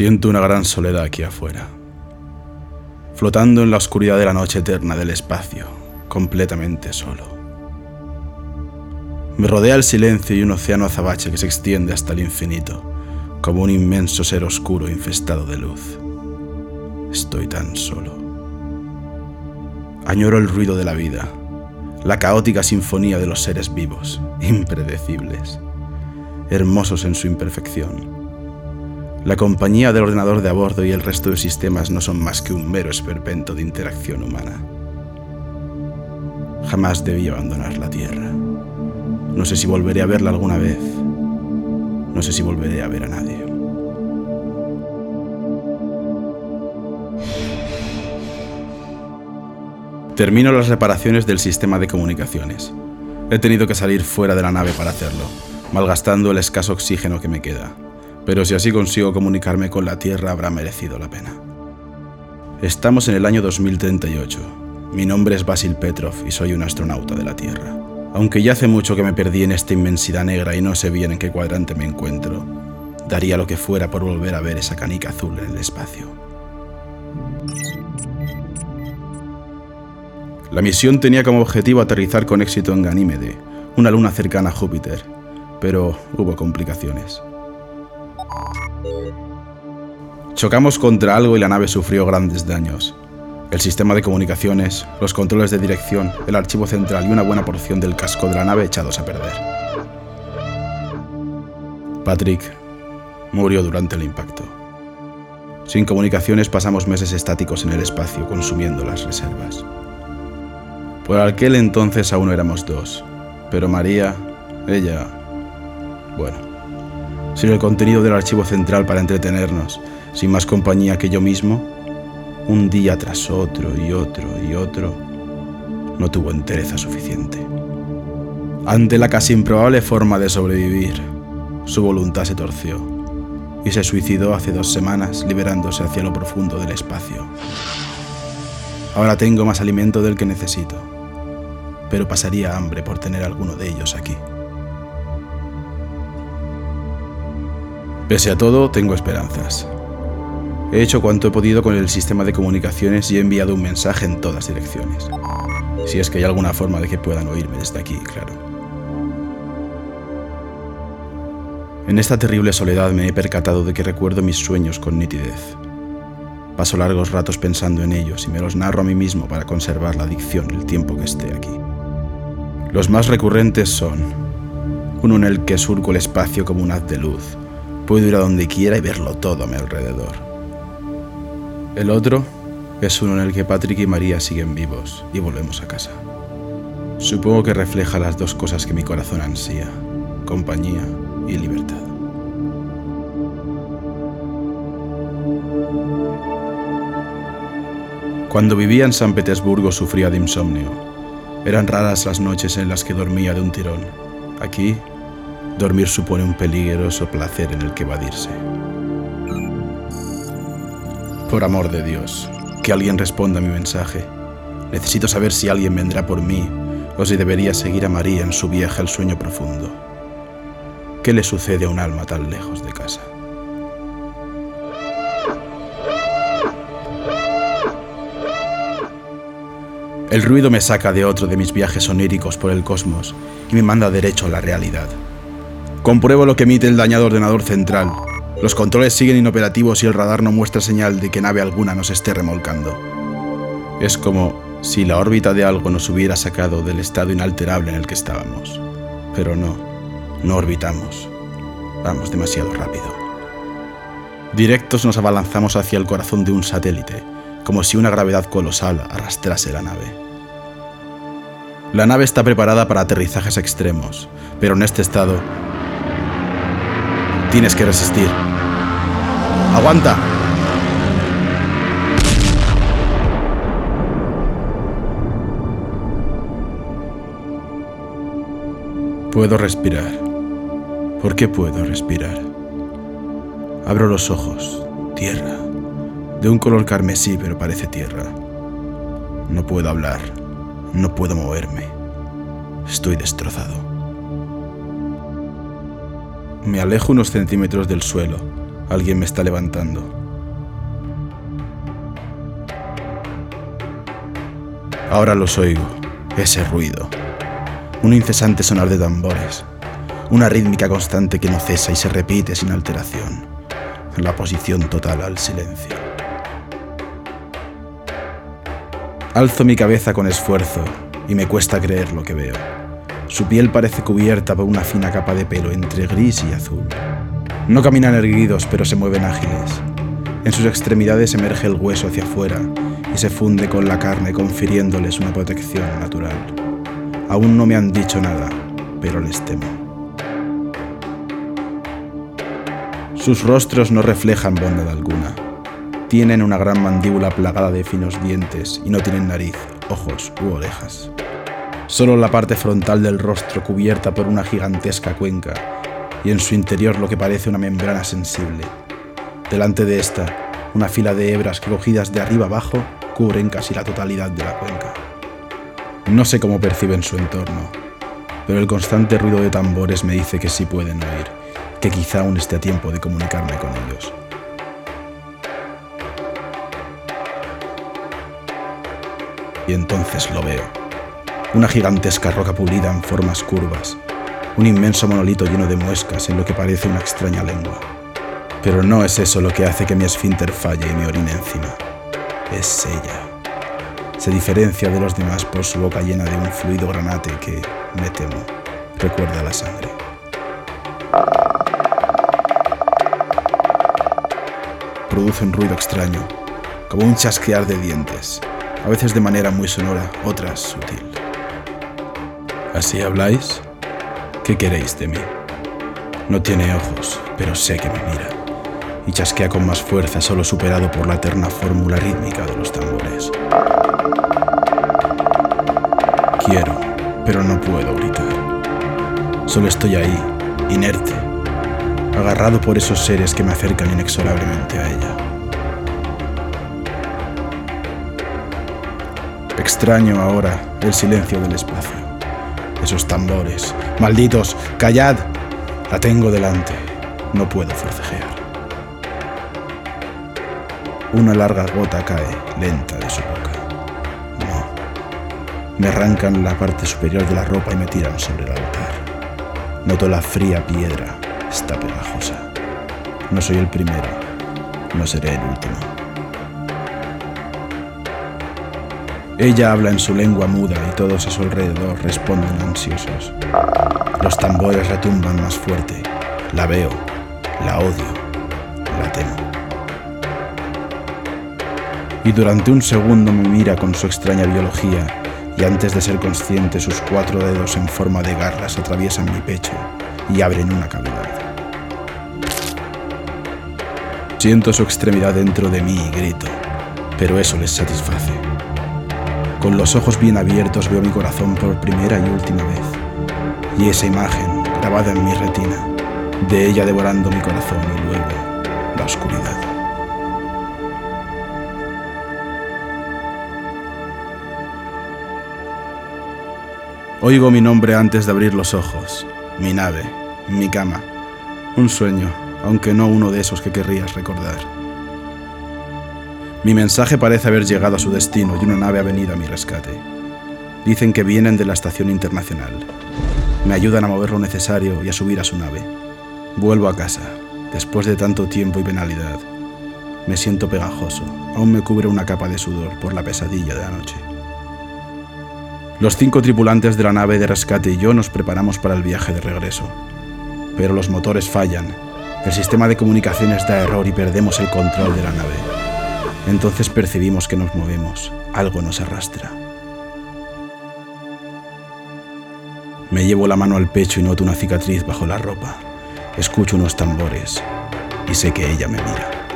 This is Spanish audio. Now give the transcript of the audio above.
Siento una gran soledad aquí afuera, flotando en la oscuridad de la noche eterna del espacio, completamente solo. Me rodea el silencio y un océano azabache que se extiende hasta el infinito, como un inmenso ser oscuro infestado de luz. Estoy tan solo. Añoro el ruido de la vida, la caótica sinfonía de los seres vivos, impredecibles, hermosos en su imperfección la compañía del ordenador de a bordo y el resto de sistemas no son más que un mero esperpento de interacción humana. Jamás debí abandonar la Tierra. No sé si volveré a verla alguna vez. No sé si volveré a ver a nadie. Termino las reparaciones del sistema de comunicaciones. He tenido que salir fuera de la nave para hacerlo, malgastando el escaso oxígeno que me queda pero si así consigo comunicarme con la Tierra habrá merecido la pena. Estamos en el año 2038. Mi nombre es Basil Petrov y soy un astronauta de la Tierra. Aunque ya hace mucho que me perdí en esta inmensidad negra y no sé bien en qué cuadrante me encuentro, daría lo que fuera por volver a ver esa canica azul en el espacio. La misión tenía como objetivo aterrizar con éxito en Ganímede, una luna cercana a Júpiter, pero hubo complicaciones. Chocamos contra algo y la nave sufrió grandes daños. El sistema de comunicaciones, los controles de dirección, el archivo central y una buena porción del casco de la nave echados a perder. Patrick murió durante el impacto. Sin comunicaciones pasamos meses estáticos en el espacio consumiendo las reservas. Por aquel entonces aún éramos dos, pero María, ella, bueno, sin el contenido del archivo central para entretenernos, sin más compañía que yo mismo, un día tras otro y otro y otro, no tuvo entereza suficiente. Ante la casi improbable forma de sobrevivir, su voluntad se torció y se suicidó hace dos semanas liberándose hacia lo profundo del espacio. Ahora tengo más alimento del que necesito, pero pasaría hambre por tener alguno de ellos aquí. Pese a todo, tengo esperanzas. He hecho cuanto he podido con el sistema de comunicaciones y he enviado un mensaje en todas direcciones. Si es que hay alguna forma de que puedan oírme desde aquí, claro. En esta terrible soledad me he percatado de que recuerdo mis sueños con nitidez. Paso largos ratos pensando en ellos y me los narro a mí mismo para conservar la adicción el tiempo que esté aquí. Los más recurrentes son uno en el que surco el espacio como un haz de luz. Puedo ir a donde quiera y verlo todo a mi alrededor. El otro es uno en el que Patrick y María siguen vivos y volvemos a casa. Supongo que refleja las dos cosas que mi corazón ansía, compañía y libertad. Cuando vivía en San Petersburgo sufría de insomnio. Eran raras las noches en las que dormía de un tirón. Aquí, dormir supone un peligroso placer en el que evadirse. Por amor de Dios, que alguien responda a mi mensaje. Necesito saber si alguien vendrá por mí o si debería seguir a María en su viaje al sueño profundo. ¿Qué le sucede a un alma tan lejos de casa? El ruido me saca de otro de mis viajes oníricos por el cosmos y me manda derecho a la realidad. Compruebo lo que emite el dañado ordenador central los controles siguen inoperativos y el radar no muestra señal de que nave alguna nos esté remolcando. Es como si la órbita de algo nos hubiera sacado del estado inalterable en el que estábamos. Pero no, no orbitamos. Vamos demasiado rápido. Directos nos abalanzamos hacia el corazón de un satélite, como si una gravedad colosal arrastrase la nave. La nave está preparada para aterrizajes extremos, pero en este estado tienes que resistir. Aguanta. Puedo respirar. ¿Por qué puedo respirar? Abro los ojos. Tierra. De un color carmesí, pero parece tierra. No puedo hablar. No puedo moverme. Estoy destrozado. Me alejo unos centímetros del suelo Alguien me está levantando. Ahora los oigo, ese ruido. Un incesante sonar de tambores. Una rítmica constante que no cesa y se repite sin alteración. La posición total al silencio. Alzo mi cabeza con esfuerzo y me cuesta creer lo que veo. Su piel parece cubierta por una fina capa de pelo entre gris y azul. No caminan erguidos, pero se mueven ágiles. En sus extremidades emerge el hueso hacia afuera y se funde con la carne, confiriéndoles una protección natural. Aún no me han dicho nada, pero les temo. Sus rostros no reflejan bondad alguna. Tienen una gran mandíbula plagada de finos dientes y no tienen nariz, ojos u orejas. Solo la parte frontal del rostro cubierta por una gigantesca cuenca y en su interior lo que parece una membrana sensible. Delante de esta, una fila de hebras cogidas de arriba abajo cubren casi la totalidad de la cuenca. No sé cómo perciben su entorno, pero el constante ruido de tambores me dice que sí pueden oír, que quizá aún esté a tiempo de comunicarme con ellos. Y entonces lo veo. Una gigantesca roca pulida en formas curvas, un inmenso monolito lleno de muescas en lo que parece una extraña lengua. Pero no es eso lo que hace que mi esfínter falle y me orine encima. Es ella. Se diferencia de los demás por su boca llena de un fluido granate que, me temo, recuerda la sangre. Produce un ruido extraño, como un chasquear de dientes, a veces de manera muy sonora, otras sutil. ¿Así habláis? ¿Qué queréis de mí? No tiene ojos, pero sé que me mira, y chasquea con más fuerza, solo superado por la eterna fórmula rítmica de los tambores. Quiero, pero no puedo gritar. Solo estoy ahí, inerte, agarrado por esos seres que me acercan inexorablemente a ella. Extraño ahora el silencio del espacio. Esos tambores. Malditos, callad. La tengo delante. No puedo forcejear. Una larga gota cae, lenta, de su boca. No. Me arrancan la parte superior de la ropa y me tiran sobre el altar. Noto la fría piedra. Está pegajosa. No soy el primero. No seré el último. Ella habla en su lengua muda y todos a su alrededor responden ansiosos. Los tambores retumban más fuerte. La veo, la odio, la temo. Y durante un segundo me mira con su extraña biología y antes de ser consciente sus cuatro dedos en forma de garras atraviesan mi pecho y abren una cavidad. Siento su extremidad dentro de mí y grito, pero eso les satisface. Con los ojos bien abiertos veo mi corazón por primera y última vez. Y esa imagen, grabada en mi retina, de ella devorando mi corazón y luego la oscuridad. Oigo mi nombre antes de abrir los ojos, mi nave, mi cama, un sueño, aunque no uno de esos que querrías recordar. Mi mensaje parece haber llegado a su destino y una nave ha venido a mi rescate. Dicen que vienen de la estación internacional. Me ayudan a mover lo necesario y a subir a su nave. Vuelvo a casa, después de tanto tiempo y penalidad. Me siento pegajoso, aún me cubre una capa de sudor por la pesadilla de la noche. Los cinco tripulantes de la nave de rescate y yo nos preparamos para el viaje de regreso. Pero los motores fallan, el sistema de comunicaciones da error y perdemos el control de la nave. Entonces percibimos que nos movemos, algo nos arrastra. Me llevo la mano al pecho y noto una cicatriz bajo la ropa. Escucho unos tambores y sé que ella me mira.